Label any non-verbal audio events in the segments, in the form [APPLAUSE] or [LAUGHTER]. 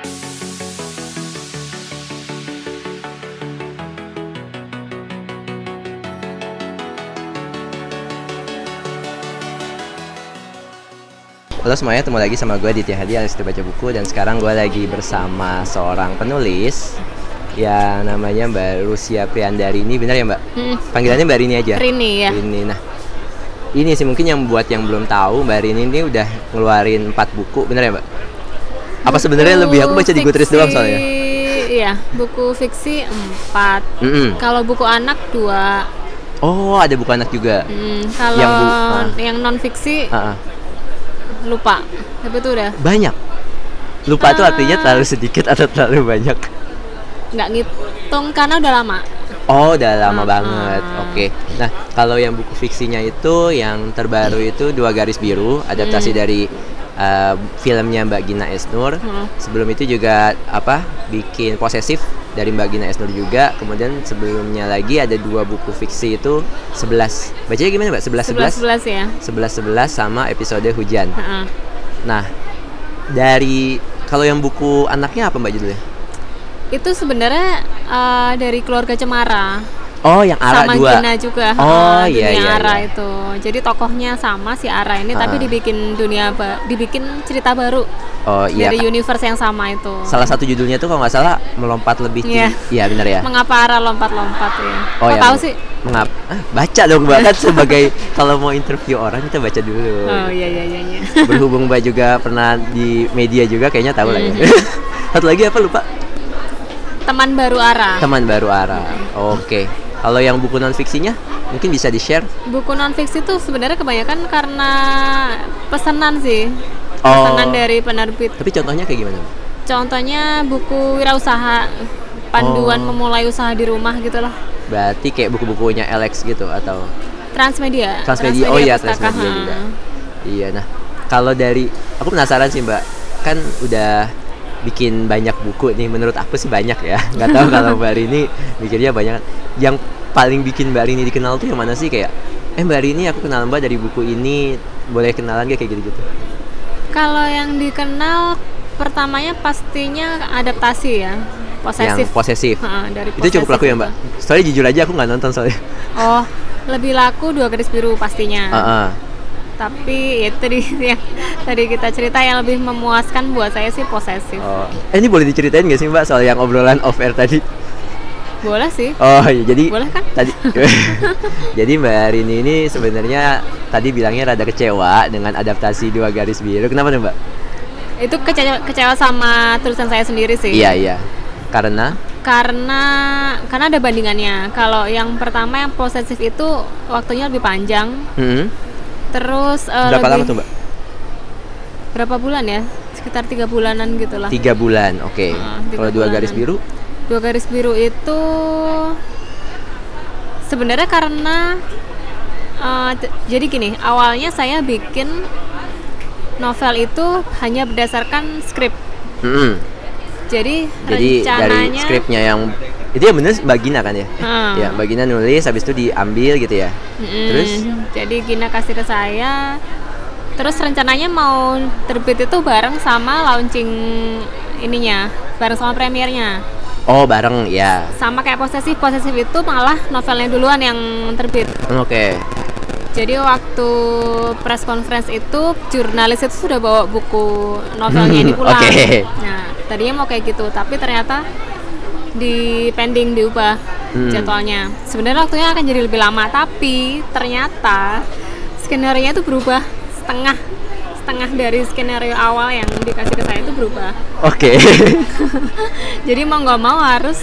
Halo semuanya, ketemu lagi sama gue Ditya Hadi alias Baca Buku Dan sekarang gue lagi bersama seorang penulis Yang namanya Mbak Rusia Priandarini Benar ya Mbak? Hmm, Panggilannya Mbak Rini aja? Rini ya. Rini, nah ini sih mungkin yang buat yang belum tahu Mbak Rini ini udah ngeluarin 4 buku, bener ya Mbak? Apa sebenarnya lebih? Aku baca di Goodreads doang soalnya Iya, buku fiksi 4. Mm-mm. Kalau buku anak 2. Oh ada buku anak juga Hmm, kalau Yang bu- ah. yang non fiksi Ah, ah. lupa. Tapi itu udah Banyak Lupa tuh Ah. artinya terlalu sedikit atau terlalu banyak nggak ngitung karena udah lama. Oh, udah lama Ah, banget. ah. Oke. Nah, kalau yang buku fiksinya itu yang terbaru itu Dua Garis Biru, adaptasi Hmm. dari uh, filmnya Mbak Gina Esnur. Hmm. Sebelum itu juga apa? Bikin Posesif dari Mbak Gina Esnur juga. Kemudian sebelumnya lagi ada dua buku fiksi itu 11. Bacanya gimana, Mbak? 11 11? 11 ya. 11 11 sama episode Hujan. Heeh. Nah, dari kalau yang buku anaknya apa Mbak judulnya? Itu sebenarnya eh, dari keluarga Cemara. Oh, yang Ara sama dua. Gina juga. Oh, iya, dunia iya, Ara iya. itu. Jadi tokohnya sama si Ara ini tapi Ah. dibikin dunia dibikin cerita baru Oh, iya. dari universe yang sama itu. Salah satu judulnya tuh kalau nggak salah melompat lebih tinggi. Iya. Iya benar ya. Mengapa Ara lompat-lompat ya? Oh, Kok ya, tahu sih? Mengap? Ah, baca dong mbak kan sebagai [LAUGHS] kalau mau interview orang kita baca dulu. Oh iya iya iya. iya. [LAUGHS] Berhubung mbak juga pernah di media juga kayaknya tahu lah ya. Mhm. [LAUGHS] Satu lagi apa lupa? Teman baru Ara. Teman baru Ara. Oke. Kalau yang buku non fiksinya mungkin bisa di share. Buku non fiksi tuh sebenarnya kebanyakan karena pesanan sih. Oh. Pesanan dari penerbit. Tapi contohnya kayak gimana? Contohnya buku wirausaha, panduan Oh. memulai usaha di rumah gitu loh. Berarti kayak buku-bukunya Alex gitu atau Transmedia. Transmedia. Oh iya Transmedia juga. Iya nah kalau dari aku penasaran sih mbak kan udah bikin banyak buku nih menurut aku sih banyak ya. [LAUGHS] Nggak tahu kalau mbak Rini mikirnya banyak. Yang paling bikin mbak Rini dikenal tuh yang mana sih? Kayak eh mbak Rini aku kenal mbak dari buku ini. Boleh kenalan gak kayak gitu-gitu. Kalau yang dikenal pertamanya pastinya adaptasi ya, posesif. yang posesif. Ha, dari itu cukup laku ya mbak? soalnya jujur aja aku nggak nonton soalnya. Oh, lebih laku dua garis biru pastinya. Ah, ah. Tapi itu tadi yang tadi kita cerita yang lebih memuaskan buat saya sih posesif. Oh. Eh, ini boleh diceritain gak sih mbak soal yang obrolan off air tadi Boleh sih. Oh iya jadi Boleh kan? tadi [LAUGHS] [LAUGHS] jadi Mbak Rini ini sebenarnya tadi bilangnya rada kecewa dengan adaptasi dua garis biru. Kenapa nih Mbak? Itu kecewa, kecewa sama tulisan saya sendiri sih. Iya iya. Karena Karena karena ada bandingannya. Kalau yang pertama yang posesif itu waktunya lebih panjang. hmm, Terus eh, berapa lama tuh Mbak? Berapa bulan ya? Sekitar tiga bulanan gitulah. Tiga bulan. Oke. Ah, tiga Kalau dua bulanan. garis biru? Dua garis biru itu sebenarnya karena t- jadi gini, awalnya saya bikin novel itu hanya berdasarkan skrip. Hmm, Jadi, Jadi dari rencananya skripnya yang itu yang bener Mbak Gina kan ya? Hmm. Ya Mbak Gina nulis, habis itu diambil gitu ya. Mm-mm. Terus? jadi Gina kasih ke saya. Terus rencananya mau terbit itu bareng sama launching ininya, bareng sama premiernya. Oh bareng ya. Sama kayak posesif, posesif itu malah novelnya duluan yang terbit. Oke. Jadi waktu press conference itu jurnalis itu sudah bawa buku novelnya ini [LAUGHS] pulang. Oke. Nah, tadinya mau kayak gitu, tapi ternyata di pending diubah Hmm. jadwalnya. Sebenarnya waktunya akan jadi lebih lama, tapi ternyata skenario itu berubah setengah setengah dari skenario awal yang dikasih ke saya itu berubah. Oke. [LAUGHS] Jadi mau nggak mau harus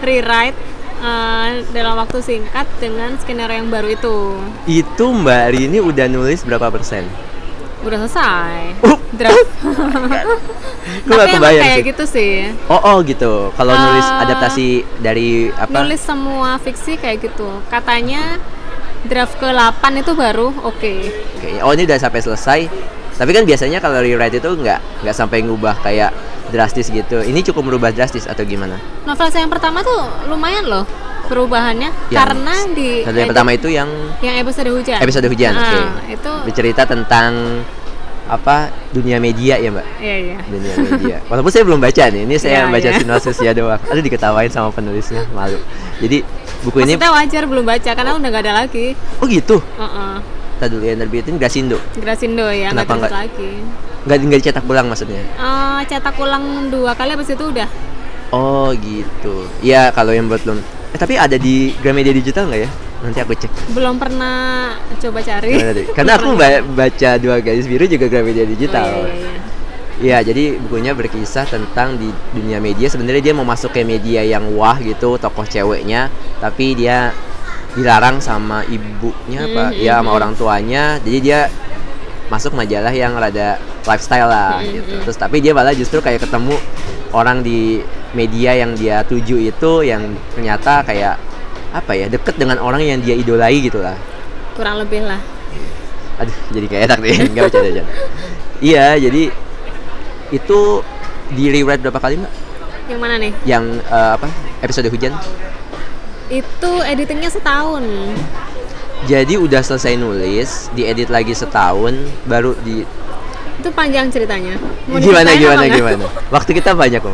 rewrite eh, dalam waktu singkat dengan skenario yang baru itu. itu Mbak Rini udah nulis berapa persen? Udah selesai. Uh. Draft. Gue [LAUGHS] gak Tapi emang kebayang kayak sih. gitu sih. Oh, oh gitu. Kalau nulis Eh, adaptasi dari apa? Nulis semua fiksi kayak gitu. Katanya draft ke-8 itu baru oke. Oke, Oh ini udah sampai selesai. Tapi kan biasanya kalau rewrite itu nggak nggak sampai ngubah kayak drastis gitu. Ini cukup merubah drastis atau gimana? Novel saya yang pertama tuh lumayan loh perubahannya Yang karena di Satu yang pertama itu yang yang episode hujan. episode hujan. Nah, Oke. itu Bercerita tentang apa dunia media ya mbak Iya iya. dunia media walaupun saya belum baca nih ini saya Iya, baca iya. sinopsisnya doang aduh diketawain sama penulisnya malu jadi buku ini Maksudnya wajar belum baca karena udah nggak ada lagi. oh gitu Heeh. tadi dulu yang terbitin Grasindo Grasindo ya Kenapa nggak? lagi. nggak nggak dicetak ulang maksudnya Eh, cetak ulang dua kali habis itu udah. oh gitu ya kalau yang buat belum eh tapi ada di Gramedia digital nggak ya nanti aku cek Belum pernah coba cari. Karena [LAUGHS] aku baca dua garis biru juga Gramedia digital Oh, iya, iya, iya. Iya, jadi bukunya berkisah tentang di dunia media. Sebenarnya dia mau masuk ke media yang wah gitu, tokoh ceweknya, tapi dia dilarang sama ibunya apa? Mhm, Ya sama mhm. orang tuanya. Jadi dia masuk majalah yang rada lifestyle lah Mhm, gitu. mhm. Terus tapi dia malah justru kayak ketemu orang di media yang dia tuju itu yang ternyata kayak apa ya deket dengan orang yang dia idolai gitu lah. Kurang lebih lah. Aduh, jadi kayak enak nih, [LAUGHS] nggak baca baca. Iya, jadi itu di rewrite berapa kali mbak? Yang mana nih? Yang eh, apa episode hujan? Itu editingnya setahun. Jadi udah selesai nulis, diedit lagi setahun, baru di Itu panjang ceritanya. Mau gimana gimana nggak? gimana? Waktu kita banyak kok.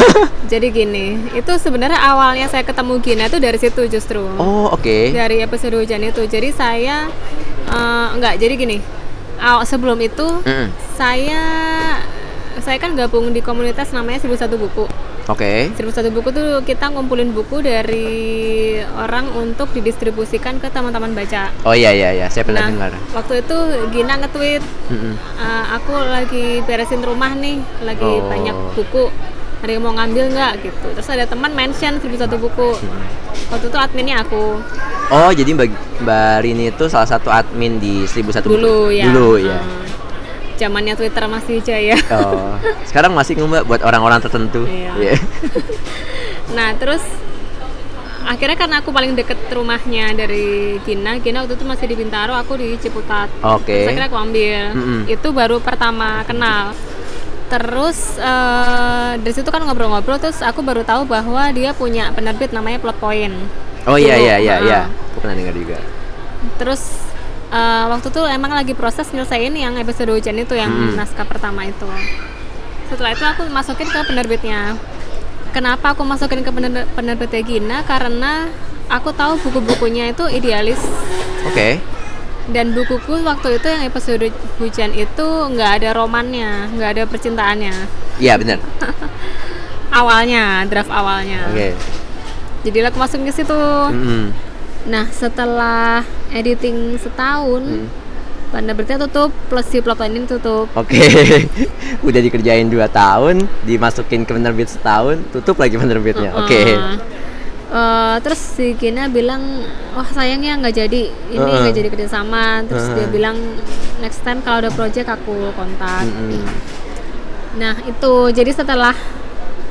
[LAUGHS] Jadi gini, itu sebenarnya awalnya saya ketemu Gina itu dari situ justru. Oh oke. Dari episode hujan itu. Jadi saya eh, enggak, jadi gini. Aw, sebelum itu Mm-mm. saya saya kan gabung di komunitas namanya 1001 buku. Oke. 1001 buku tuh kita ngumpulin buku dari orang untuk didistribusikan ke teman-teman baca. Oh iya iya iya, saya pernah Nah, dengar. waktu itu Gina nge-tweet. "Eh, aku lagi beresin rumah nih, lagi Oh. banyak buku. Ada yang mau ngambil nggak gitu. Terus ada teman mention 1001 buku. Waktu itu adminnya aku. Oh jadi mbak mbak Rini itu salah satu admin di 1001 Dulu buku. ya. Dulu ya. Eh, zamannya Twitter masih jaya. Oh, sekarang masih nggak mbak buat orang-orang tertentu. Iya. Iya. [LAUGHS] Nah terus akhirnya karena aku paling deket rumahnya dari Gina, Gina waktu itu masih di Bintaro, aku di Ciputat. Oke. Terus akhirnya aku ambil. Mm-mm. Itu baru pertama kenal. Terus eh, dari situ kan ngobrol-ngobrol, terus aku baru tahu bahwa dia punya penerbit namanya Plot Point. Oh iya iya iya iya. Aku pernah dengar juga. Terus eh, waktu itu emang lagi proses nyelesain yang episode hujan itu yang Hmm. naskah pertama itu. Setelah itu aku masukin ke penerbitnya. Kenapa aku masukin ke pener- penerbitnya Gina? Karena aku tahu buku-bukunya itu idealis Oke. dan bukuku waktu itu yang episode hujan itu nggak ada romannya, nggak ada percintaannya. Iya benar. [LAUGHS] Awalnya, draft awalnya. Oke. Jadi aku masukin ke situ. Mm-mm. Nah setelah editing setahun, Mm. penerbitnya tutup, plus si ini tutup. Oke. [LAUGHS] Udah dikerjain 2 tahun, dimasukin ke penerbit setahun, tutup lagi penerbitnya. Oke. Heeh. Eh, terus si Gina bilang, wah sayangnya nggak jadi, ini nggak jadi kerjasama. Terus dia Heeh. bilang next time kalau ada project aku kontak. Mm-mm. Nah itu jadi setelah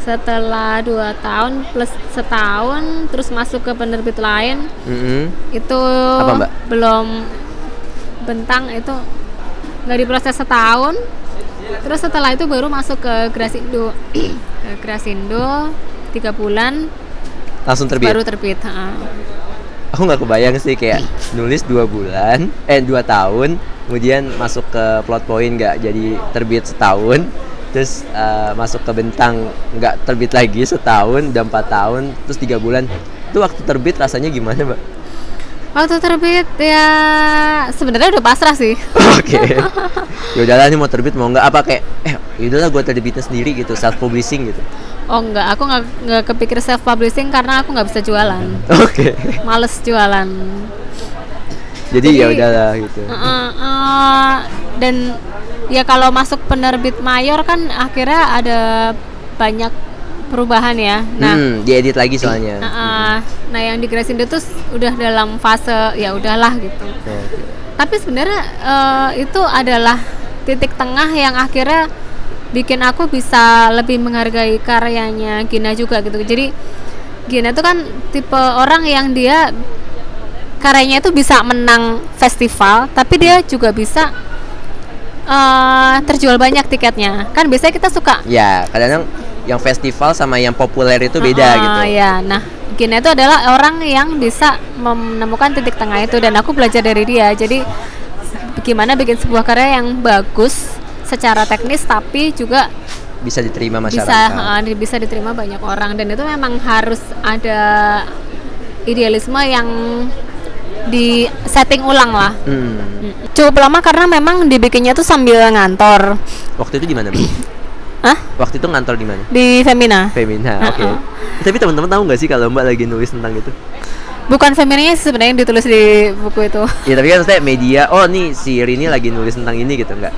setelah dua tahun plus setahun terus masuk ke penerbit lain Mm-mm. itu Apa, Mbak? belum bentang itu nggak diproses setahun terus setelah itu baru masuk ke Grasindo [CLEARS THROAT] ke Grasindo tiga bulan Langsung terbit. baru terbit ha. Aku nggak kebayang sih kayak nulis dua bulan, eh dua tahun, kemudian masuk ke plot point nggak jadi terbit setahun, terus eh, masuk ke bentang nggak terbit lagi setahun, udah empat tahun, terus tiga bulan. Itu waktu terbit rasanya gimana, Mbak? waktu terbit ya sebenarnya udah pasrah sih Oke. ya udahlah nih mau terbit mau nggak apa kayak eh yaudahlah gue terbitin sendiri gitu self publishing gitu. oh enggak aku nggak nggak kepikir self publishing karena aku nggak bisa jualan Oke. males jualan Jadi Jadi- ya udahlah gitu. Heeh, eh, dan ya kalau masuk penerbit mayor kan akhirnya ada banyak perubahan ya. Nah, hmm, diedit lagi soalnya. Heeh. nah yang di Grasindo tuh udah dalam fase ya udahlah gitu. Oke. Tapi sebenarnya eh, itu adalah titik tengah yang akhirnya bikin aku bisa lebih menghargai karyanya Gina juga gitu. Jadi Gina itu kan tipe orang yang dia karyanya itu bisa menang festival, tapi dia juga bisa eh, terjual banyak tiketnya. Kan biasanya kita suka Ya, kadang-kadang yang festival sama yang populer itu beda Ah, gitu. Ya, nah Gina itu adalah orang yang bisa menemukan titik tengah itu dan aku belajar dari dia. Jadi gimana bikin sebuah karya yang bagus secara teknis tapi juga bisa diterima bisa masyarakat. uh, di- bisa diterima banyak orang dan itu memang harus ada idealisme yang di setting ulang lah Hmm. cukup lama karena memang dibikinnya tuh sambil ngantor Waktu itu di mana? [COUGHS] Hah? Waktu itu ngantor di mana? di Femina Femina. Oke. Uh-uh. Tapi teman-teman tahu nggak sih kalau Mbak lagi nulis tentang itu? bukan Feminanya sih sebenarnya yang ditulis di buku itu Ya tapi kan maksudnya media, oh nih si Rini lagi nulis tentang ini gitu nggak?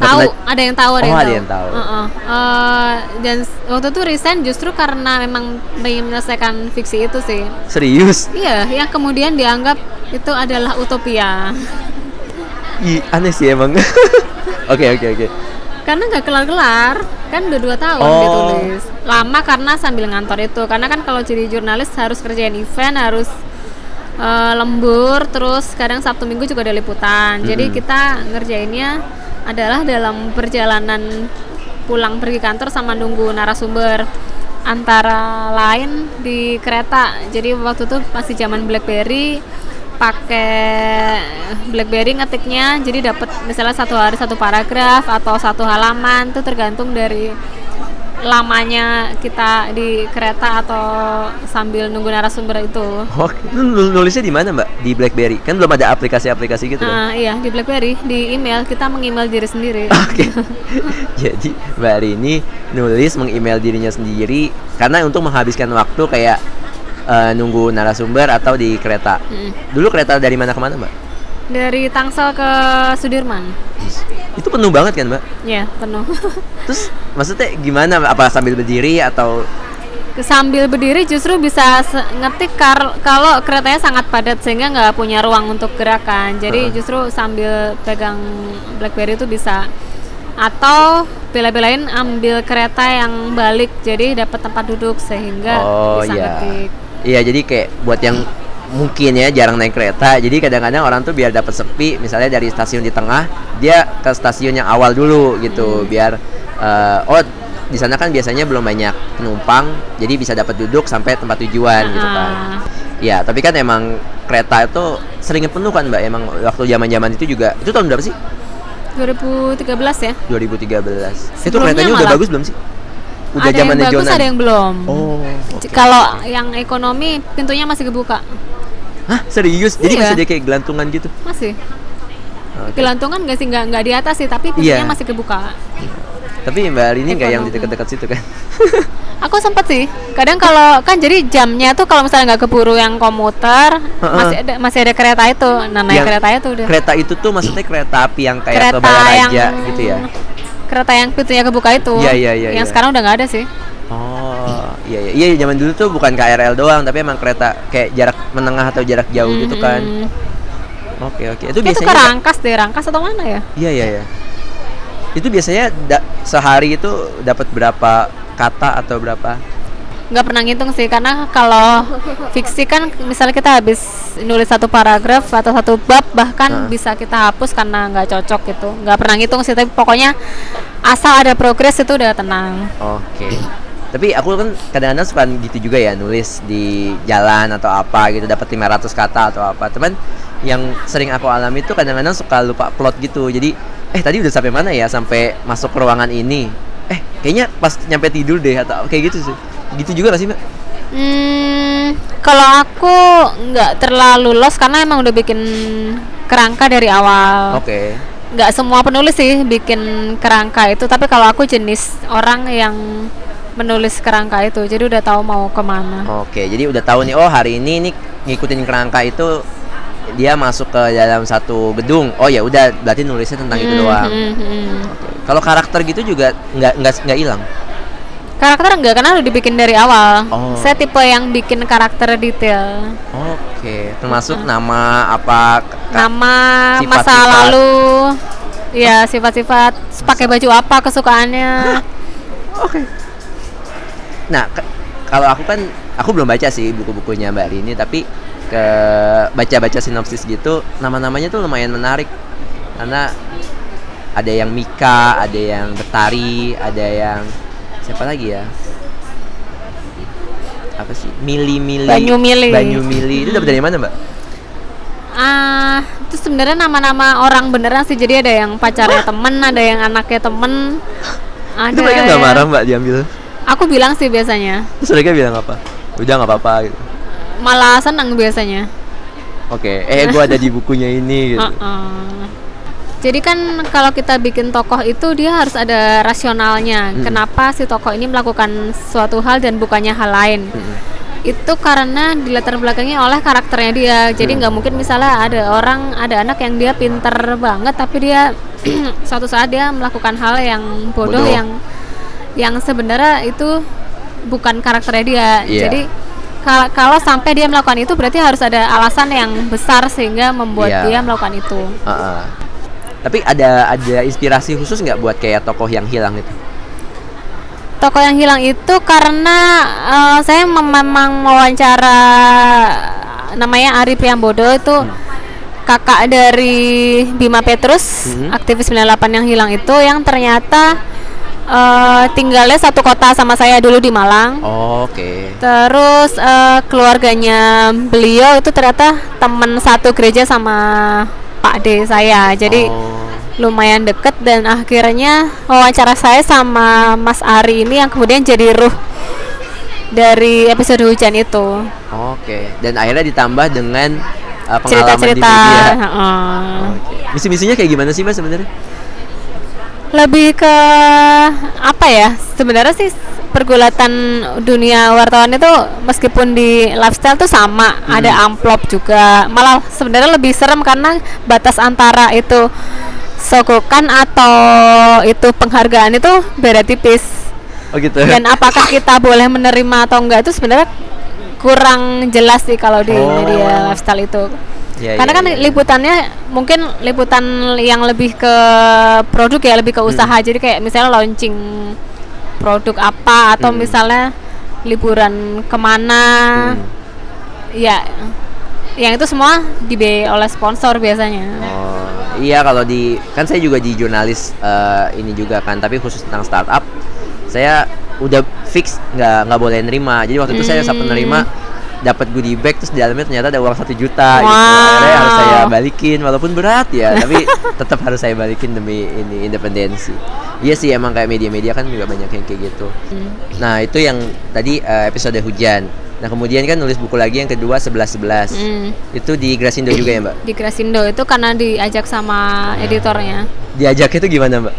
Tahu ada yang tahu ada Oh, yang ada tahu, yang tahu. Uh-uh. Eh, dan s- waktu itu resign justru karena memang ingin menyelesaikan fiksi itu sih Serius? iya yang kemudian dianggap itu adalah utopia Ih, aneh sih emang. [LAUGHS] Oke oke oke. karena nggak kelar-kelar kan udah dua tahun Oh. ditulis lama karena sambil ngantor itu karena kan kalau jadi jurnalis harus kerjain event harus eh, lembur terus kadang sabtu minggu juga ada liputan jadi Mm-mm. kita ngerjainnya adalah dalam perjalanan pulang pergi kantor sama nunggu narasumber antara lain di kereta. Jadi waktu itu masih zaman BlackBerry pakai BlackBerry ngetiknya jadi dapat misalnya satu hari satu paragraf atau satu halaman itu tergantung dari lamanya kita di kereta atau sambil nunggu narasumber itu. Nul- nulisnya di mana Mbak? Di BlackBerry. Kan belum ada aplikasi-aplikasi gitu kan? Ah, iya di BlackBerry di email kita mengemail diri sendiri. [LAUGHS] Oke. Jadi Mbak Rini nulis meng-email dirinya sendiri karena untuk menghabiskan waktu kayak eh, nunggu narasumber atau di kereta. Mm. Dulu kereta dari mana ke mana Mbak? Dari Tangsel ke Sudirman. Itu penuh banget kan Mbak? Ya penuh. [LAUGHS] Terus maksudnya gimana? Apa sambil berdiri atau sambil berdiri justru bisa ngetik kar- kalau keretanya sangat padat sehingga nggak punya ruang untuk gerakan jadi Heeh. justru sambil pegang BlackBerry itu bisa atau bela-belain ambil kereta yang balik jadi dapat tempat duduk sehingga Oh bisa iya. ngetik Iya, jadi kayak buat yang mungkin ya jarang naik kereta. Jadi kadang-kadang orang tuh biar dapat sepi, misalnya dari stasiun di tengah, dia ke stasiun yang awal dulu gitu, biar eh, oh di sana kan biasanya belum banyak penumpang, jadi bisa dapat duduk sampai tempat tujuan gitu kan. Ya, tapi kan emang kereta itu sering penuh kan, Mbak. Emang waktu zaman-zaman itu juga. Itu tahun berapa sih? 2013 ya 2013. itu Sebelumnya keretanya udah malah. bagus belum sih? Udah ada yang bagus Jonan. ada yang belum Oh. C- kalau yang ekonomi pintunya masih kebuka Hah, serius? Jadi Iya. masih ada kayak gelantungan gitu. masih Oke. gelantungan nggak sih nggak nggak di atas sih tapi pintunya Iya. masih kebuka Tapi Mbak Rini nggak yang di dekat-dekat situ kan? [LAUGHS] Aku sempet sih. Kadang kalau kan jadi jamnya tuh kalau misalnya nggak keburu yang komuter, Heeh. masih ada masih ada kereta itu. Nah, naik Yang kereta itu udah. Kereta itu tuh maksudnya kereta api yang kayak ke kereta Balaraja yang gitu ya? Kereta yang pintunya kebuka itu. Iya, iya, iya, Yang iya. sekarang udah nggak ada sih. Oh, iya iya. Iya, zaman dulu tuh bukan KRL doang, tapi emang kereta kayak jarak menengah atau jarak jauh gitu kan. Hmm. Oke, oke. Itu Itu ke biasanya Rangkas deh, Rangkas atau mana ya? Iya, iya, iya. Itu biasanya sehari itu dapat berapa kata atau berapa? Nggak pernah ngitung sih karena kalau fiksi kan misalnya kita habis nulis satu paragraf atau satu bab bahkan Heeh. bisa kita hapus karena nggak cocok gitu nggak pernah ngitung sih tapi pokoknya asal ada progres itu udah tenang Oke. Tapi aku kan kadang-kadang suka gitu juga ya nulis di jalan atau apa gitu dapat 500 kata atau apa. Teman yang sering aku alami itu kadang-kadang suka lupa plot gitu. Jadi eh tadi udah sampai mana ya sampai masuk ke ruangan ini. Eh kayaknya pas nyampe tidur deh atau kayak gitu sih. Gitu juga gak sih, Mbak? Hmm, kalau aku nggak terlalu los karena emang udah bikin kerangka dari awal. Oke. Nggak semua penulis sih bikin kerangka itu, tapi kalau aku jenis orang yang menulis kerangka itu, jadi udah tahu mau ke mana. Oke, jadi udah tahu nih oh hari ini nih ngikutin kerangka itu dia masuk ke dalam satu gedung. Oh ya udah berarti nulisnya tentang itu Hmm, doang. hmm, hmm. Oke. Kalau karakter gitu juga nggak nggak nggak hilang. Karakter enggak karena udah dibikin dari awal. Oh. Saya tipe yang bikin karakter detail. Oke, termasuk nama apa? Nama, masa sifat-sifat. lalu, ya sifat-sifat, pakai baju apa kesukaannya. [LAUGHS] Oke. Nah, ke- kalau aku kan aku belum baca sih buku-bukunya Mbak Rini, tapi ke baca-baca sinopsis gitu, nama-namanya tuh lumayan menarik karena ada yang Mika, ada yang Betari, ada yang siapa lagi ya? Apa sih? Mili Mili. Banyu Mili. Banyu Mili. Itu dapat dari mana, Mbak? Ah, itu sebenarnya nama-nama orang beneran sih jadi ada yang pacarnya temen ada yang anaknya temen ada Itu mereka nggak marah mbak diambil? aku bilang sih biasanya Terus mereka bilang apa? Udah nggak apa-apa gitu. malah senang biasanya Oke, eh gue ada di bukunya ini gitu. Uh-uh. Jadi kan kalau kita bikin tokoh itu dia harus ada rasionalnya. Hmm. Kenapa si tokoh ini melakukan suatu hal dan bukannya hal lain? Mm-mm. Itu karena dilatar belakangi oleh karakternya dia. Jadi Hmm. nggak mungkin misalnya ada orang, ada anak yang dia pinter banget, tapi dia [CLEARS THROAT] suatu saat dia melakukan hal yang bodoh, Bodoh. yang yang sebenarnya itu bukan karakternya dia. Iya. Jadi kalau kalau sampai dia melakukan itu berarti harus ada alasan yang besar sehingga membuat Iya. dia melakukan itu. Uh-uh. Tapi ada ada inspirasi khusus nggak buat kayak tokoh yang hilang itu? Toko yang hilang itu karena eh, saya mem- memang wawancara namanya Ari Priambodo itu kakak dari Bima Petrus, Hmm. aktivis 98 yang hilang itu yang ternyata eh, tinggalnya satu kota sama saya dulu di Malang. Oke. Terus eh, keluarganya beliau itu ternyata teman satu gereja sama Pak D saya. Jadi Oh. lumayan deket dan akhirnya wawancara saya sama Mas Ari ini yang kemudian jadi ruh dari episode hujan itu Oke. Dan akhirnya ditambah dengan uh, pengalaman cerita-cerita di media. heeh. Oke. Misi-misinya kayak gimana sih mbak sebenarnya? Lebih ke apa ya sebenarnya sih pergulatan dunia wartawan itu meskipun di lifestyle tuh sama ada amplop juga malah sebenarnya lebih serem karena batas antara itu sogokan atau itu penghargaan itu beda tipis Oh gitu. dan apakah kita boleh menerima atau enggak itu sebenarnya kurang jelas sih kalau di Oh. media lifestyle itu Ya, karena ya, kan ya. liputannya mungkin liputan yang lebih ke produk ya lebih ke Hmm. usaha jadi kayak misalnya launching produk apa atau Hmm. misalnya liburan ke mana Hmm. ya yang itu semua dibiayai oleh sponsor biasanya Oh, iya kalau di kan saya juga di jurnalis eh, ini juga kan, tapi khusus tentang startup saya udah fix nggak nggak boleh nerima. Jadi waktu itu saya Hmm. sempat nerima dapat goodie bag terus di dalamnya ternyata ada uang satu juta gitu. Wow. Akhirnya harus saya balikin walaupun berat ya, tapi [LAUGHS] tetap harus saya balikin demi ini independensi. Iya sih emang kayak media-media kan juga banyak yang kayak gitu. Hmm. Nah, itu yang tadi eh, episode hujan. Nah, kemudian kan nulis buku lagi yang kedua 11-11. Hmm. Itu di Grasindo juga ya, Mbak? di Grasindo itu karena diajak sama editornya Diajaknya itu gimana, Mbak?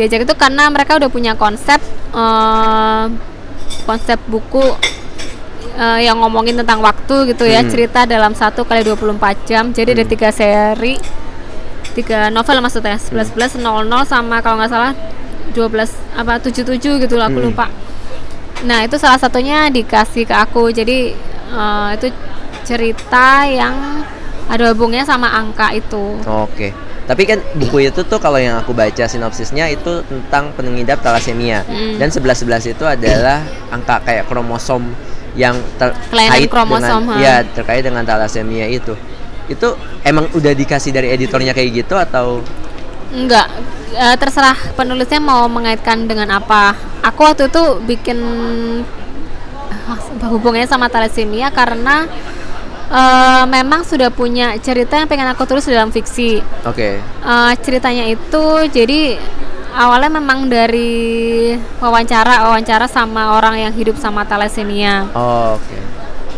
diajak itu karena mereka udah punya konsep eh, konsep buku eh, yang ngomongin tentang waktu gitu ya Hmm. cerita dalam satu kali 24 jam jadi ada tiga seri tiga novel maksudnya 11 11 00 sama kalau nggak salah 12 apa 77 gitu lah aku Hmm. lupa nah itu salah satunya dikasih ke aku jadi eh, itu cerita yang ada hubungnya sama angka itu Oke. Tapi kan buku itu tuh kalau yang aku baca sinopsisnya itu tentang pengidap talasemia. Hmm. Dan 11-11 itu adalah angka kayak kromosom yang Kelainan terkait kromosom, dengan ha. ya terkait dengan talasemia itu. Itu emang udah dikasih dari editornya kayak gitu atau Enggak, eh, terserah penulisnya mau mengaitkan dengan apa. Aku waktu itu bikin hubungannya sama thalassemia karena eh, memang sudah punya cerita yang pengen aku tulis dalam fiksi. oke. Eh, ceritanya itu jadi awalnya memang dari wawancara wawancara sama orang yang hidup sama thalassemia. Oh, oke.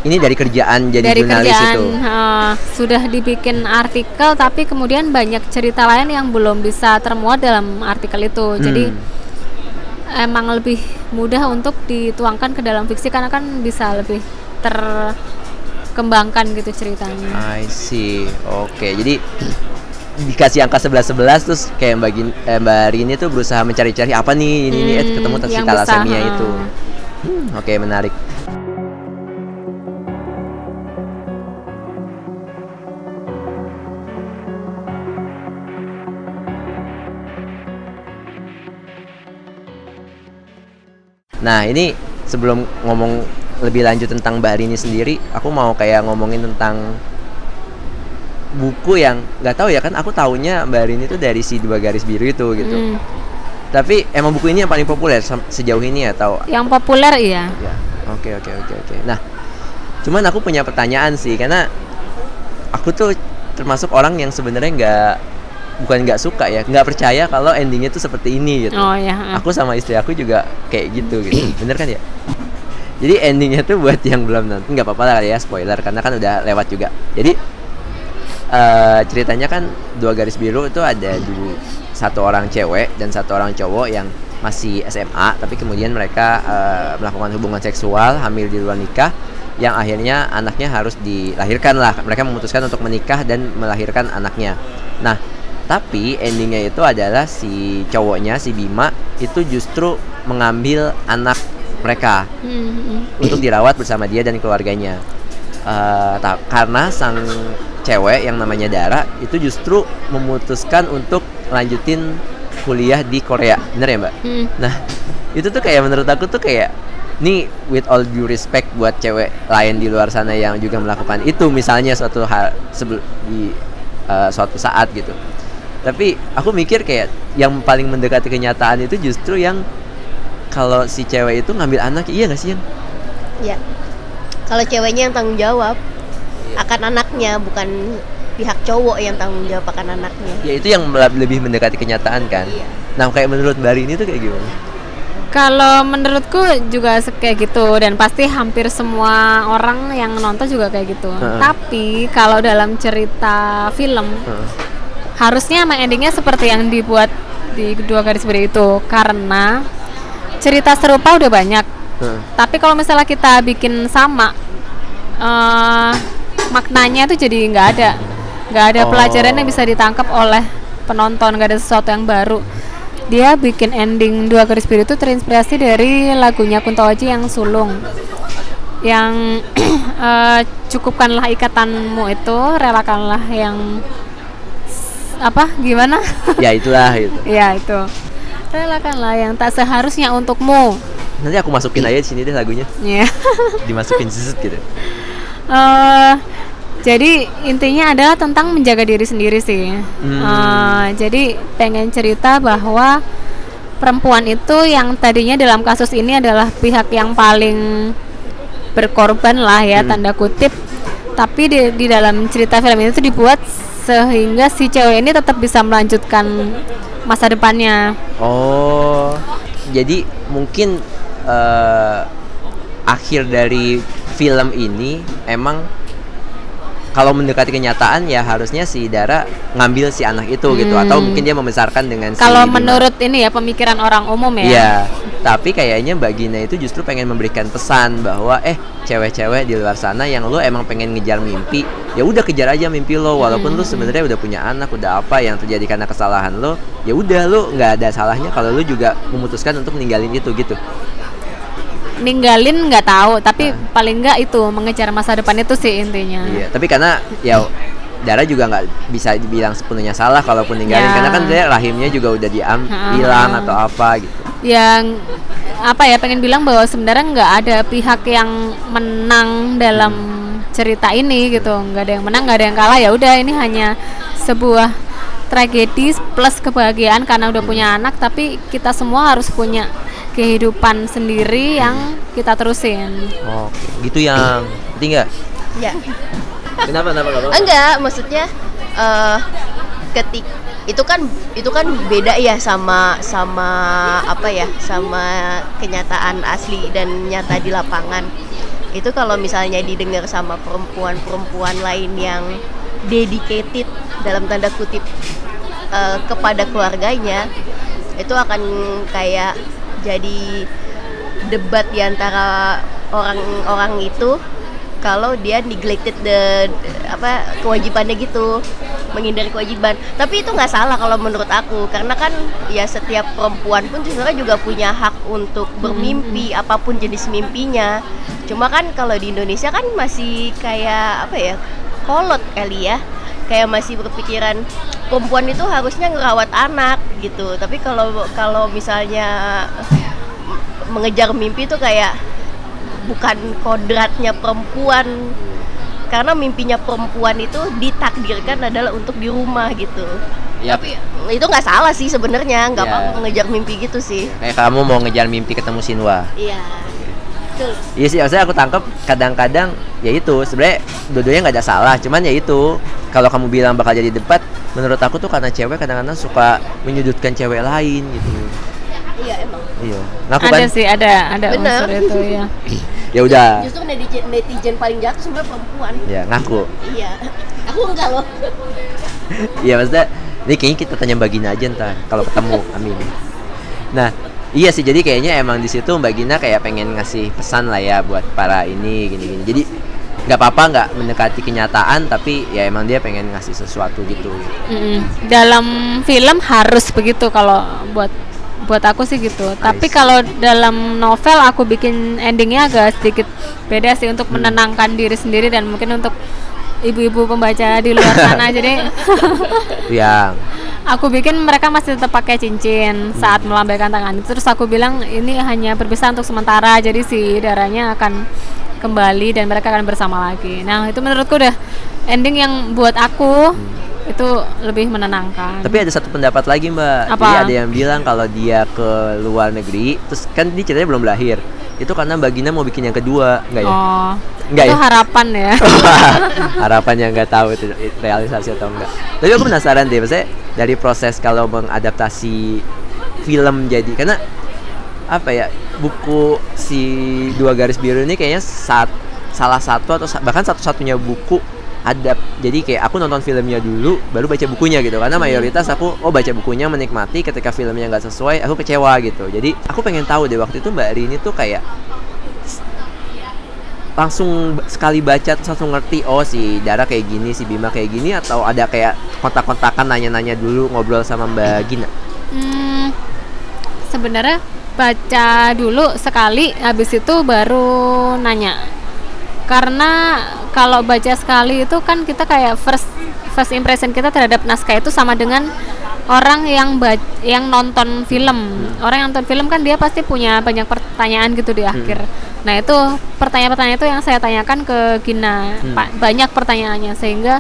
Ini dari kerjaan jadi dari jurnalis kerjaan itu. eh, sudah dibikin artikel tapi kemudian banyak cerita lain yang belum bisa termuat dalam artikel itu jadi Hmm. emang lebih mudah untuk dituangkan ke dalam fiksi karena kan bisa lebih terkembangkan gitu ceritanya I see. Oke, jadi dikasih angka 11 11 terus kayak Mbak Gin- eh, Mbak Rini tuh berusaha mencari-cari apa nih ini ini eh, Hmm, ketemu si yang talasemia itu. Hmm, Oke, menarik. Nah, ini sebelum ngomong lebih lanjut tentang Mbak Rini sendiri, aku mau kayak ngomongin tentang buku yang nggak tahu ya kan aku taunya Mbak Rini itu dari si dua garis biru itu gitu. Hmm. Tapi emang buku ini yang paling populer sejauh ini atau yang populer iya ya? Oke oke oke oke. Nah, cuman aku punya pertanyaan sih karena aku tuh termasuk orang yang sebenarnya nggak bukan nggak suka ya nggak percaya kalau endingnya tuh seperti ini gitu oh ya aku sama istri aku juga kayak gitu gitu [CLEARS THROAT] bener kan ya jadi endingnya tuh buat yang belum nonton nggak apa-apa lah ya spoiler karena kan udah lewat juga jadi eh, ceritanya kan dua garis biru itu ada dulu satu orang cewek dan satu orang cowok yang masih SMA tapi kemudian mereka eh, melakukan hubungan seksual hamil di luar nikah yang akhirnya anaknya harus dilahirkan lah. Mereka memutuskan untuk menikah dan melahirkan anaknya. Nah tapi endingnya itu adalah si cowoknya si Bima itu justru mengambil anak mereka Hmm, untuk dirawat bersama dia dan keluarganya. Ta- karena sang cewek yang namanya Dara itu justru memutuskan untuk lanjutin kuliah di Korea. Bener ya mbak? Hmm. nah itu tuh kayak menurut aku tuh kayak nih with all due respect buat cewek lain di luar sana yang juga melakukan itu misalnya suatu hal sebelum di eh, suatu saat gitu. Tapi aku mikir kayak yang paling mendekati kenyataan itu justru yang kalau si cewek itu ngambil anak iya gak sih yang? Ya kalau ceweknya yang tanggung jawab akan anaknya bukan pihak cowok yang tanggung jawab akan anaknya ya itu yang lebih mendekati kenyataan kan Iya. nah kayak menurut Bari ini tuh kayak gimana Kalau menurutku juga kayak gitu dan pasti hampir semua orang yang nonton juga kayak gitu. Heeh. Tapi kalau dalam cerita film Heeh. harusnya emang endingnya seperti yang dibuat di dua garis biru itu karena cerita serupa udah banyak. Heeh. Tapi kalau misalnya kita bikin sama eh, maknanya tuh jadi nggak ada, nggak ada Oh. pelajaran yang bisa ditangkap oleh penonton, nggak ada sesuatu yang baru. Dia bikin ending dua garis biru itu terinspirasi dari lagunya Kunto Aji yang sulung, yang [CLEARS THROAT] eh, cukupkanlah ikatanmu itu, relakanlah yang apa gimana? ya itulah [LAUGHS] gitu ya itu, relakanlah yang tak seharusnya untukmu. nanti aku masukin aja di sini deh lagunya Ya. dimasukin [LAUGHS] zzzz gitu Eh, jadi intinya adalah tentang menjaga diri sendiri sih. Hmm. Eh, jadi pengen cerita bahwa perempuan itu yang tadinya dalam kasus ini adalah pihak yang paling berkorban lah ya Hmm. tanda kutip. Tapi di, di dalam cerita film ini tuh dibuat sehingga si cewek ini tetap bisa melanjutkan masa depannya. oh jadi mungkin eh, akhir dari film ini emang kalau mendekati kenyataan ya harusnya si Dara ngambil si anak itu gitu atau Hmm. mungkin dia membesarkan dengan si Kalau Bima. menurut ini ya pemikiran orang umum ya. Iya, tapi kayaknya Mbak Gina itu justru pengen memberikan pesan bahwa eh cewek-cewek di luar sana yang lo emang pengen ngejar mimpi, ya udah kejar aja mimpi lo walaupun lo sebenarnya udah punya anak, udah apa yang terjadi karena kesalahan lo, ya udah lo nggak ada salahnya kalau lo juga memutuskan untuk ninggalin itu gitu. Ninggalin nggak tahu tapi paling nggak itu mengejar masa depan itu sih intinya. Iya, tapi karena ya Dara juga nggak bisa dibilang sepenuhnya salah kalaupun ninggalin Ya. karena kan dia rahimnya juga udah diam hilang atau apa gitu. yang apa ya pengen bilang bahwa sebenarnya nggak ada pihak yang menang dalam cerita ini gitu. Nggak ada yang menang nggak ada yang kalah ya udah ini hanya sebuah tragedi plus kebahagiaan karena udah punya anak tapi kita semua harus punya kehidupan sendiri yang kita terusin Oke, gitu yang ngerti nggak? ya Kenapa kenapa kenapa? enggak maksudnya eh ketik itu kan itu kan beda ya sama sama apa ya sama kenyataan asli dan nyata di lapangan itu kalau misalnya didengar sama perempuan-perempuan lain yang dedicated dalam tanda kutip eh, kepada keluarganya itu akan kayak jadi debat di antara orang-orang itu kalau dia neglected the apa kewajibannya gitu menghindari kewajiban. Tapi itu nggak salah kalau menurut aku karena kan ya setiap perempuan pun sebenarnya juga punya hak untuk bermimpi apa pun jenis mimpinya. Cuma kan kalau di Indonesia kan masih kayak apa ya kolot kali ya. Kayak masih berpikiran perempuan itu harusnya ngerawat anak gitu tapi kalau kalau misalnya mengejar mimpi itu kayak bukan kodratnya perempuan karena mimpinya perempuan itu ditakdirkan adalah untuk di rumah gitu Yap. tapi itu nggak salah sih sebenarnya nggak Ya. apa-apa mengejar mimpi gitu sih Kayak kamu mau ngejar mimpi ketemu Sinwa. iya Betul. Iya sih, maksudnya aku tangkap kadang-kadang ya itu sebenarnya dua-duanya nggak ada salah, cuman ya itu kalau kamu bilang bakal jadi debat, menurut aku tuh karena cewek kadang-kadang suka menyudutkan cewek lain gitu. Iya emang. Iya, ngaku ada kan? sih ada ada Bener. unsur itu ya Ya udah, Justru netizen netizen paling jahat tuh sebenarnya perempuan. ya ngaku. Iya. Aku enggak loh. [LAUGHS] Iya maksudnya, ini kayaknya kita tanya Mbak Gina aja ntar kalau ketemu, [LAUGHS] amin. Nah, iya sih jadi kayaknya emang di situ Mbak Gina kayak pengen ngasih pesan lah ya buat para ini gini-gini. Jadi nggak apa-apa nggak mendekati kenyataan tapi ya emang dia pengen ngasih sesuatu gitu. Mm-mm. dalam film harus begitu kalau buat buat aku sih gitu tapi see. kalau dalam novel aku bikin endingnya agak sedikit beda sih untuk Hmm. menenangkan diri sendiri dan mungkin untuk ibu-ibu pembaca di luar sana jadi [LAUGHS] Yang aku bikin mereka masih tetap pakai cincin saat melambaikan tangan terus aku bilang ini hanya berpisah untuk sementara jadi si darahnya akan kembali dan mereka akan bersama lagi nah itu menurutku udah ending yang buat aku itu lebih menenangkan Tapi ada satu pendapat lagi mbak. Apa? Jadi ada yang bilang kalau dia ke luar negeri, terus kan dia ceritanya belum lahir. Itu karena Mbak Gina mau bikin yang kedua, enggak ya? oh Enggak itu ya? harapan ya [LAUGHS] Harapannya nggak tahu itu realisasi atau enggak. Tapi aku penasaran deh, maksudnya dari proses kalau mengadaptasi film jadi karena apa ya buku si dua garis biru ini kayaknya saat salah satu atau sa- bahkan satu-satunya buku adap jadi kayak aku nonton filmnya dulu baru baca bukunya gitu. Karena mayoritas aku oh baca bukunya menikmati ketika filmnya nggak sesuai aku kecewa gitu. Jadi aku pengen tahu deh waktu itu mbak Rini tuh kayak langsung sekali baca terus langsung ngerti oh si Dara kayak gini si Bima kayak gini atau ada kayak kontak-kontakan nanya-nanya dulu ngobrol sama mbak Gina? Hmm, sebenarnya baca dulu sekali habis itu baru nanya. Karena kalau baca sekali itu kan kita kayak first first impression kita terhadap naskah itu sama dengan orang yang ba- yang nonton film. Orang yang nonton film kan dia pasti punya banyak pertanyaan gitu di akhir. Nah itu pertanyaan-pertanyaan itu yang saya tanyakan ke Gina. Hmm. Pak banyak pertanyaannya sehingga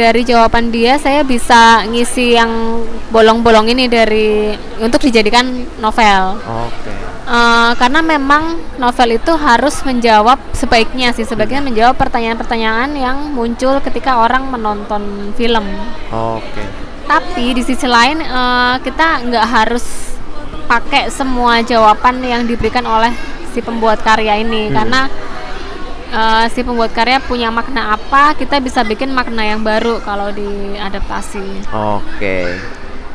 dari jawaban dia saya bisa ngisi yang bolong-bolong ini dari untuk dijadikan novel. Oke. Eh, karena memang novel itu harus menjawab sebaiknya sih sebaiknya menjawab pertanyaan-pertanyaan yang muncul ketika orang menonton film. Oke. Tapi di sisi lain eh, kita nggak harus pakai semua jawaban yang diberikan oleh si pembuat karya ini Hmm. karena eh, si pembuat karya punya makna apa kita bisa bikin makna yang baru kalau diadaptasi Oke.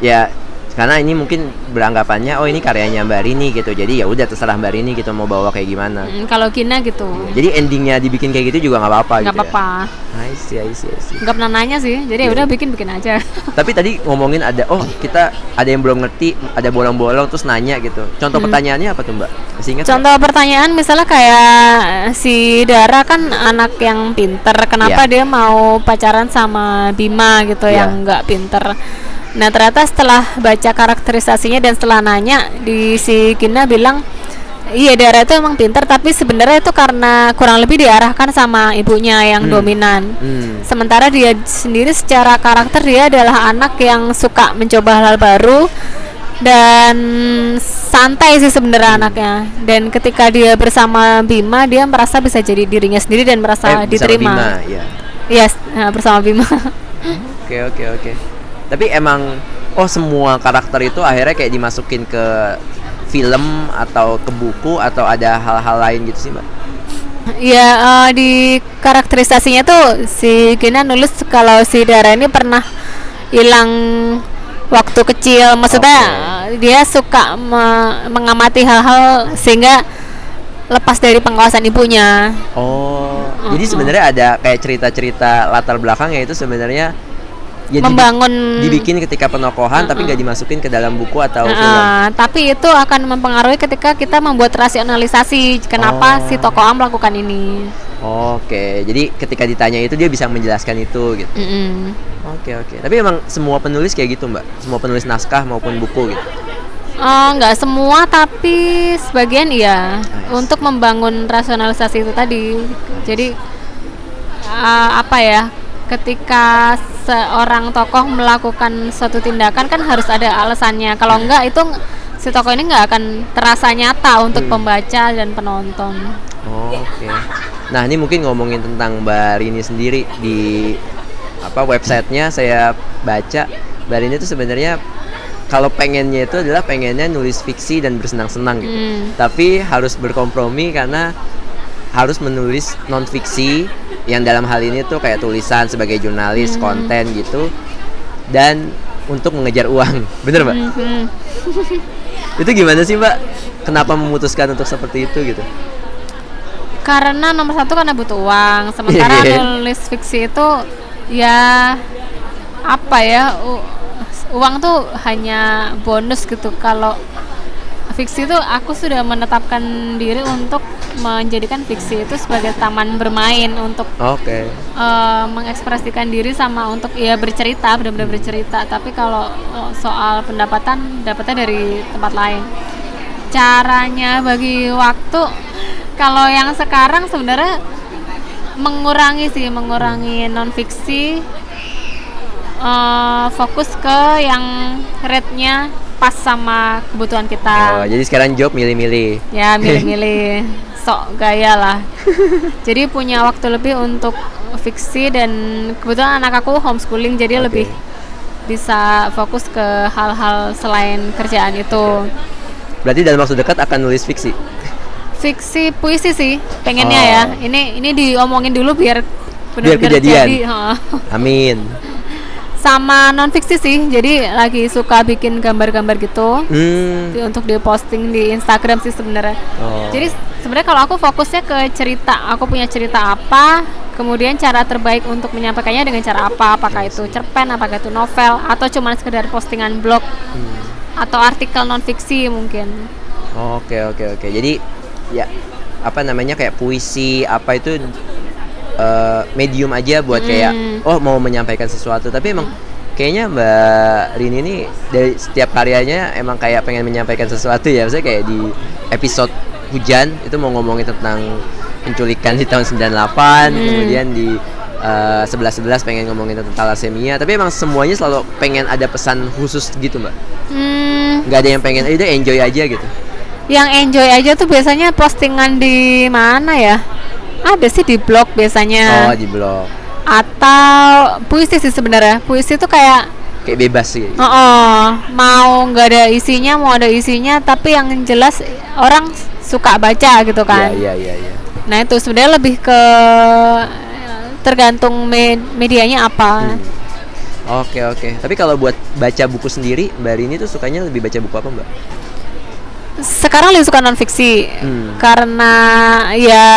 Ya karena ini mungkin beranggapannya oh ini karyanya Mbak Rini gitu. Jadi ya udah terserah Mbak Rini gitu mau bawa kayak gimana. Mm, kalau Gina gitu Jadi endingnya dibikin kayak gitu juga nggak apa-apa nggak gitu. apa-apa Ya? I see, I see, I see. nggak pernah nanya sih jadi ya Iya. udah bikin bikin aja [LAUGHS] Tapi tadi ngomongin ada oh kita ada yang belum ngerti, ada bolong-bolong terus nanya gitu. Contoh pertanyaannya apa tuh Mbak? Masih ingat? Contoh pertanyaan misalnya kayak si Dara kan anak yang pinter, kenapa Iya. dia mau pacaran sama Bima gitu Iya. yang nggak pinter? Nah ternyata setelah baca karakterisasinya dan setelah nanya di si Gina bilang Iya Dara itu emang pinter tapi sebenarnya itu karena kurang lebih diarahkan sama ibunya yang Hmm. dominan. Hmm. Sementara dia sendiri secara karakter dia adalah anak yang suka mencoba hal baru dan santai sih sebenarnya anaknya. Dan ketika dia bersama Bima, dia merasa bisa jadi dirinya sendiri dan merasa Eh, diterima. Bima, ya. Yes, nah, bersama Bima. [LAUGHS] Oke, oke, oke. Tapi emang oh semua karakter itu akhirnya kayak dimasukin ke film atau ke buku atau ada hal-hal lain gitu sih, Mbak? Ya eh, di karakterisasinya tuh si Gina nulis kalau si Dara ini pernah hilang waktu kecil. Maksudnya eh, dia suka me- mengamati hal-hal sehingga lepas dari pengawasan ibunya. Oh, Uh-uh. jadi sebenarnya ada kayak cerita-cerita latar belakang ya itu sebenarnya ya membangun dibikin ketika penokohan tapi nggak dimasukin ke dalam buku atau film. Nah, tapi itu akan mempengaruhi ketika kita membuat rasionalisasi kenapa Oh. si tokoh A melakukan ini. Oke, jadi ketika ditanya itu dia bisa menjelaskan itu gitu. Mm-mm. Oke oke. Tapi emang semua penulis kayak gitu mbak, semua penulis naskah maupun buku gitu. Nggak semua tapi sebagian iya Nice. untuk membangun rasionalisasi itu tadi jadi eh, apa ya ketika seorang tokoh melakukan suatu tindakan kan harus ada alasannya kalau enggak itu si tokoh ini nggak akan terasa nyata untuk Hmm. pembaca dan penonton. Oh, Oke. Nah ini mungkin ngomongin tentang Mbak Rini sendiri di apa websitenya saya baca Mbak Rini itu sebenarnya kalau pengennya itu adalah pengennya nulis fiksi dan bersenang-senang gitu. Hmm. Tapi harus berkompromi karena harus menulis non fiksi yang dalam hal ini tuh kayak tulisan sebagai jurnalis konten gitu dan untuk mengejar uang, [LAUGHS] bener mbak? Mhm. Itu gimana sih mbak? Kenapa memutuskan untuk seperti itu gitu? Karena nomor satu karena butuh uang, sementara Iya. nulis fiksi itu ya apa ya uang tuh hanya bonus gitu. Kalau fiksi itu aku sudah menetapkan diri untuk menjadikan fiksi itu sebagai taman bermain untuk Oke. eh, mengekspresikan diri sama untuk ya bercerita benar-benar bercerita. Tapi kalau eh, soal pendapatan dapatnya dari tempat lain. Caranya bagi waktu kalau yang sekarang sebenarnya mengurangi sih mengurangi non fiksi eh, fokus ke yang rate-nya pas sama kebutuhan kita Oh, jadi sekarang job milih-milih. ya [LAUGHS] milih-milih sok gaya lah jadi punya waktu lebih untuk fiksi dan kebetulan anak aku homeschooling jadi Oke. lebih bisa fokus ke hal-hal selain kerjaan itu Berarti dalam waktu dekat akan nulis fiksi. fiksi puisi sih pengennya Oh. ya ini ini diomongin dulu biar benar-benar jadi ha. Amin. Sama non fiksi sih jadi lagi suka bikin gambar-gambar gitu Hmm. di- untuk diposting di Instagram sih sebenarnya Oh. Jadi sebenarnya kalau aku fokusnya ke cerita, aku punya cerita apa, kemudian cara terbaik untuk menyampaikannya dengan cara apa? Apakah itu cerpen, apakah itu novel, atau cuma sekedar postingan blog Hmm. atau artikel non fiksi mungkin. Oh, Oke oke oke. Jadi ya apa namanya kayak puisi apa itu eh, medium aja buat kayak Hmm. oh mau menyampaikan sesuatu. Tapi emang kayaknya Mbak Rini ini dari setiap karyanya emang kayak pengen menyampaikan sesuatu ya. Misalnya kayak di episode hujan itu mau ngomongin tentang penculikan di tahun 98, Hmm. kemudian di eh, 11-11 pengen ngomongin tentang thalassemia, tapi emang semuanya selalu pengen ada pesan khusus gitu, Mbak. Hmm, nggak ada yang pengen itu enjoy aja gitu. yang enjoy aja tuh biasanya postingan di mana ya? Ada sih di blog biasanya. Oh, di blog. Atau puisi sih sebenarnya. Puisi tuh kayak Kayak bebas sih. Oh, oh, mau nggak ada isinya, mau ada isinya, tapi yang jelas orang suka baca gitu kan. Iya, iya, iya, iya. Nah itu sebenarnya lebih ke tergantung me- medianya apa. Hmm. Oke, oke. Tapi kalau buat baca buku sendiri, Mbak Rini tuh sukanya lebih baca buku apa, Mbak? Sekarang lebih suka non fiksi Hmm. karena ya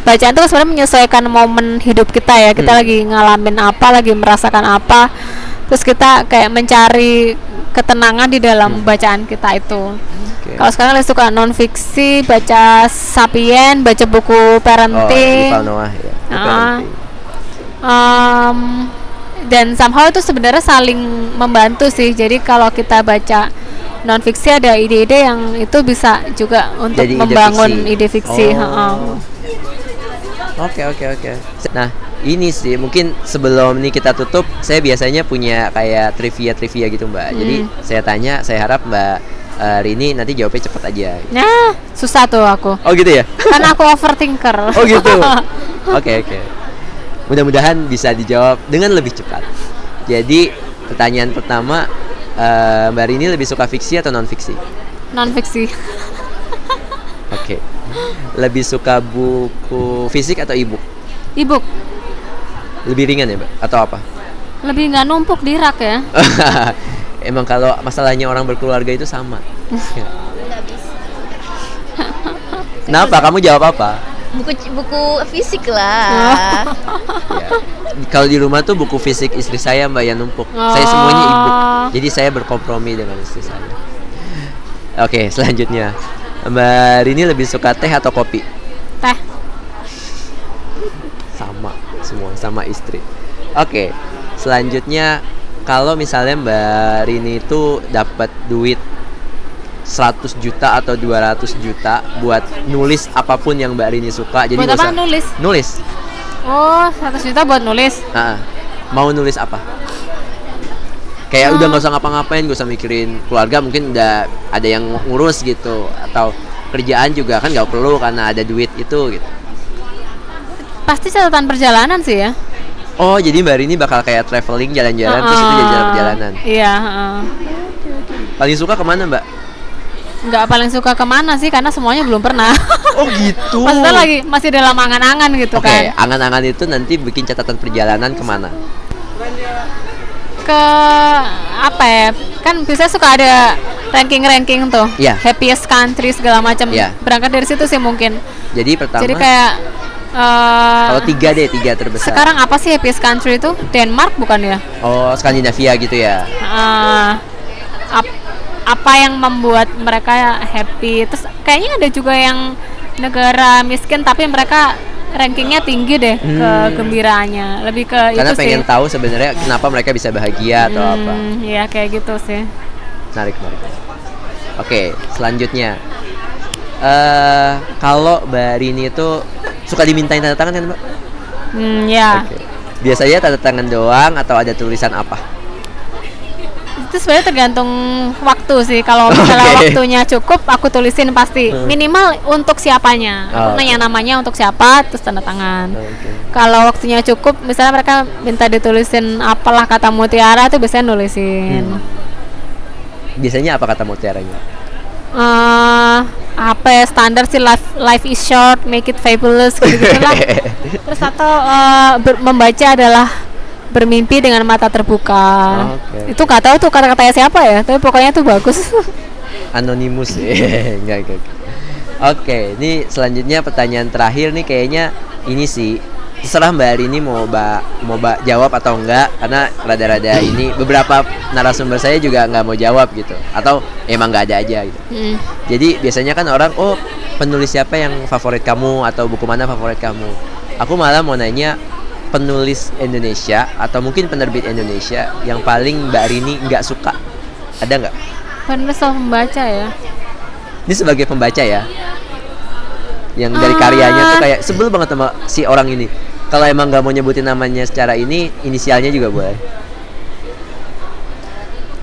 bacaan itu sebenarnya menyesuaikan momen hidup kita ya. Kita Hmm. lagi ngalamin apa, lagi merasakan apa, terus kita kayak mencari ketenangan di dalam bacaan kita itu. Hmm. Oke. Kalau sekarang lebih suka non fiksi, baca Sapien, baca buku Oh, parenting. Yuval Noah ya. Ah. parenting. Em, dan somehow itu sebenarnya saling membantu sih. Jadi kalau kita baca non fiksi ada ide-ide yang itu bisa juga untuk Jadi ide membangun fiksi. ide fiksi. Oh. heeh. Oke, oke, oke. Nah, ini sih mungkin sebelum ini kita tutup, saya biasanya punya kayak trivia-trivia gitu, Mbak. Jadi Hmm. saya tanya, saya harap Mbak eh, Rini nanti jawabnya cepat aja. Nah, susah tuh aku. Oh, gitu ya? Kan aku overthinker. [LAUGHS] Oh gitu. [LAUGHS] Oke oke. Mudah-mudahan bisa dijawab dengan lebih cepat. Jadi pertanyaan pertama, eh, Mbak Rini lebih suka fiksi atau non fiksi? non fiksi. Oke. Lebih suka buku fisik atau e-book? Ebook Lebih ringan ya, Mbak? Atau apa? lebih nggak numpuk di rak ya. [LAUGHS] Emang kalau masalahnya orang berkeluarga itu sama. [LAUGHS] Kenapa? Kamu jawab apa? Buku buku fisik lah Ya. Kalau di rumah tuh buku fisik istri saya mbak yang numpuk. Saya semuanya ibu. Oh. Jadi saya berkompromi dengan istri saya. Oke, selanjutnya Mbak Rini lebih suka teh atau kopi? Teh. Sama, semua sama istri. Oke, selanjutnya kalau misalnya Mbak Rini itu dapat duit 100 juta atau 200 juta buat nulis apa pun yang Mbak Rini suka. Jadi Buat apa usah- nulis? Nulis. Oh, 100 juta buat nulis. Ah, mau nulis apa? Kayak Oh. udah nggak usah ngapa-ngapain, gak usah mikirin keluarga, mungkin udah ada yang ngurus gitu atau kerjaan juga kan nggak perlu karena ada duit itu gitu. Pasti catatan perjalanan sih ya. Oh, jadi Mbak Rini bakal kayak traveling jalan-jalan terus itu jadi jalan perjalanan. Iya, heeh. Paling suka ke mana Mbak? Nggak paling suka ke mana sih karena semuanya belum pernah. [LAUGHS] Oh gitu. [LAUGHS] Maksudnya lagi masih dalam angan-angan gitu Oke, kan. angan-angan itu nanti bikin catatan perjalanan ke mana? Ke apa ya? Kan biasanya suka ada ranking-ranking tuh. Iya. Happiest country segala macam. Iya. Berangkat dari situ sih mungkin. Jadi pertama, Jadi kayak eh, kalau tiga deh, tiga terbesar. sekarang apa sih happiest country itu? Denmark bukan ya? Oh, Skandinavia gitu ya. Eh, ap- apa yang membuat mereka happy? Terus kayaknya ada juga yang negara miskin tapi mereka rankingnya tinggi deh Hmm. kegembiraannya. Lebih ke Karena itu pengen sih. tahu sebenarnya kenapa mereka bisa bahagia atau apa. Hmm, Iya kayak gitu sih. Menarik, menarik. Oke, selanjutnya. eh kalau Mbak Rini itu suka dimintain tanda tangan kan, Mbak? Hmm, ya. Oke. Biasanya tanda tangan doang atau ada tulisan apa? Itu sebenarnya tergantung waktu sih. Kalau misalnya Oke. waktunya cukup, aku tulisin pasti. Hmm. Minimal untuk siapanya. Oh, nanya namanya untuk siapa, terus tanda tangan. Oke. Kalau waktunya cukup, misalnya mereka minta ditulisin apalah kata mutiara itu biasanya nulisin. Hmm. Biasanya apa kata mutiaranya? Eh, apa ya standar sih life life is short, make it fabulous gitu lah. [LAUGHS] Terus atau ber- membaca adalah bermimpi dengan mata terbuka. Oke. Itu nggak tahu tuh kata-katanya siapa ya, tapi pokoknya tuh bagus. [LAUGHS] Anonimus [LAUGHS] enggak, enggak. enggak. Oke, ini selanjutnya pertanyaan terakhir nih kayaknya ini sih terserah Mbak Rini mau ba mau ba jawab atau enggak karena rada-rada [LAUGHS] ini beberapa narasumber saya juga nggak mau jawab gitu atau emang nggak ada aja gitu. Hmm. Jadi biasanya kan orang oh penulis siapa yang favorit kamu atau buku mana favorit kamu? Aku malah mau nanya penulis Indonesia atau mungkin penerbit Indonesia yang paling Mbak Rini nggak suka. Ada nggak? Penulis atau pembaca ya. Ini sebagai pembaca ya. Yang dari Ah. karyanya tuh kayak sebel banget sama si orang ini. Kalau emang nggak mau nyebutin namanya secara ini, inisialnya juga boleh.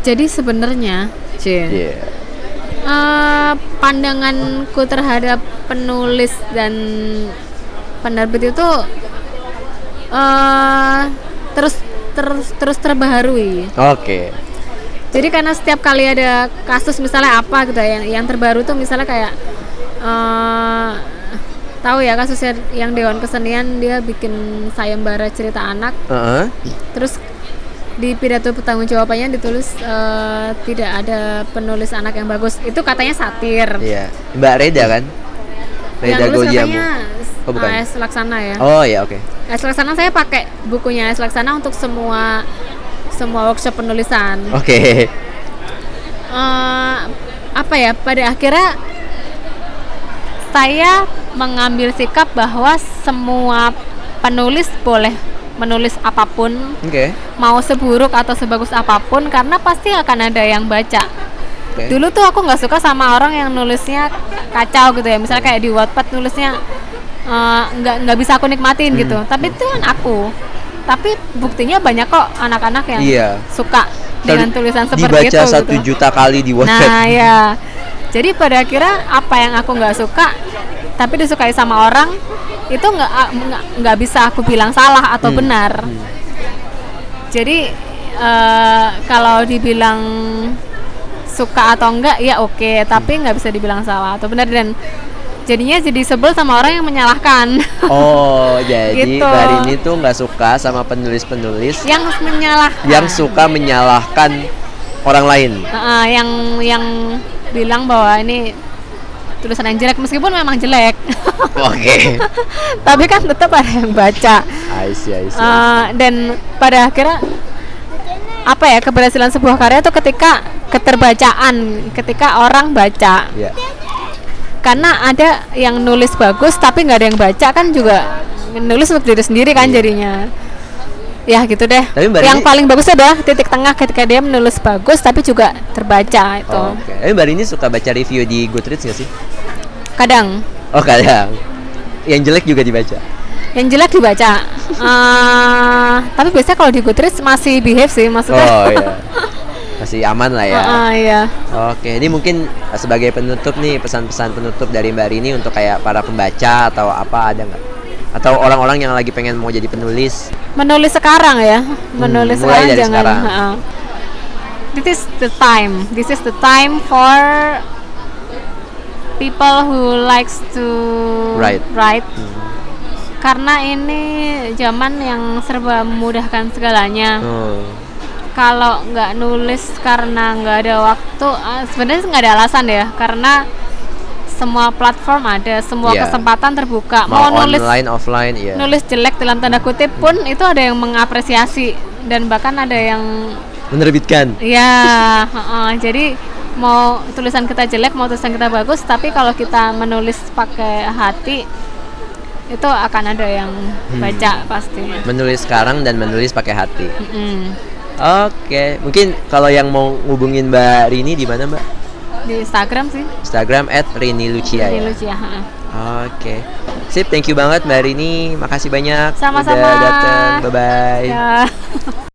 Jadi sebenarnya, Cin, Iya. eh, pandanganku terhadap penulis dan penerbit itu eh terus terus terus terbaharui. Oke. Jadi karena setiap kali ada kasus misalnya apa gitu ya, yang yang terbaru tuh misalnya kayak eh tahu ya kasusnya yang Dewan Kesenian dia bikin sayembara cerita anak, Heeh. terus di pidato pertanggungjawabannya ditulis eh, tidak ada penulis anak yang bagus. Itu katanya satir. Iya. Mbak Reda kan? Yang Goljamu. katanya Oh, bukan. AS Laksana ya. Oh ya oke. AS Laksana saya pakai bukunya AS Laksana untuk semua semua workshop penulisan. Oke. Eh, apa ya pada akhirnya saya mengambil sikap bahwa semua penulis boleh menulis apa pun Oke. mau seburuk atau sebagus apa pun karena pasti akan ada yang baca Oke. dulu tuh aku nggak suka sama orang yang nulisnya kacau gitu ya misalnya kayak di Wattpad nulisnya eh, nggak nggak bisa aku nikmatin Hmm. gitu tapi itu kan aku tapi buktinya banyak kok anak-anak yang Iya. suka dengan tulisan seperti dibaca itu satu gitu. juta kali di Wattpad. Nah ya, jadi pada akhirnya apa yang aku nggak suka, tapi disukai sama orang itu nggak nggak nggak bisa aku bilang salah atau Hmm, benar. hmm. Jadi eh, kalau dibilang suka atau enggak ya oke, tapi nggak bisa dibilang salah atau benar dan jadinya jadi sebel sama orang yang menyalahkan. [LAUGHS] Oh, jadi Gitu. Rini tuh nggak suka sama penulis-penulis yang menyalahkan. yang suka menyalahkan orang lain. Heeh, yang yang bilang bahwa ini tulisan yang jelek meskipun memang jelek. [LAUGHS] Oke. tapi kan tetap ada yang baca I see, I see. Eh, dan pada akhirnya apa ya keberhasilan sebuah karya itu ketika keterbacaan ketika orang baca Ya. karena ada yang nulis bagus tapi nggak ada yang baca kan juga nulis untuk diri sendiri kan jadinya ya gitu deh. Tapi Mbak yang Rini- paling bagus adalah titik tengah ketika dia menulis bagus tapi juga terbaca itu Oke. Eh Mbak Rini suka baca review di Goodreads nggak sih? kadang Oh kadang. Yang jelek juga dibaca. yang jelek dibaca [LAUGHS] Eh, tapi biasanya kalau di Goodreads masih behave sih maksudnya Oh iya. [LAUGHS] masih aman lah ya. Ah, ah, iya. Oke, ini mungkin sebagai penutup nih pesan-pesan penutup dari Mbak Rini untuk kayak para pembaca atau apa ada nggak? Atau orang-orang yang lagi pengen mau jadi penulis? Menulis sekarang ya, menulis Hmm, mulai sekarang dari jangan. sekarang. ah. This is the time. This is the time for people who likes to Write. write. Hmm. Karena ini zaman yang serba memudahkan segalanya. Oh, kalau nggak nulis karena nggak ada waktu ah, sebenarnya nggak ada alasan ya karena semua platform ada semua Iya. kesempatan terbuka mau, mau, nulis online, offline, ya. nulis jelek dalam tanda kutip pun itu ada yang mengapresiasi dan bahkan ada yang Menerbitkan. ya heeh, jadi mau tulisan kita jelek mau tulisan kita bagus tapi kalau kita menulis pakai hati itu akan ada yang Hmm. baca pasti Menulis sekarang dan menulis pakai hati. Mm-mm. Oke, mungkin kalau yang mau ngubungin Mbak Rini di mana Mbak? di Instagram sih Instagram @rini_lucia Ini ya. lucu ya heeh. Oke. Sip, thank you banget Mbak Rini. Makasih banyak Sama-sama. udah datang. Bye bye. ya [LAUGHS]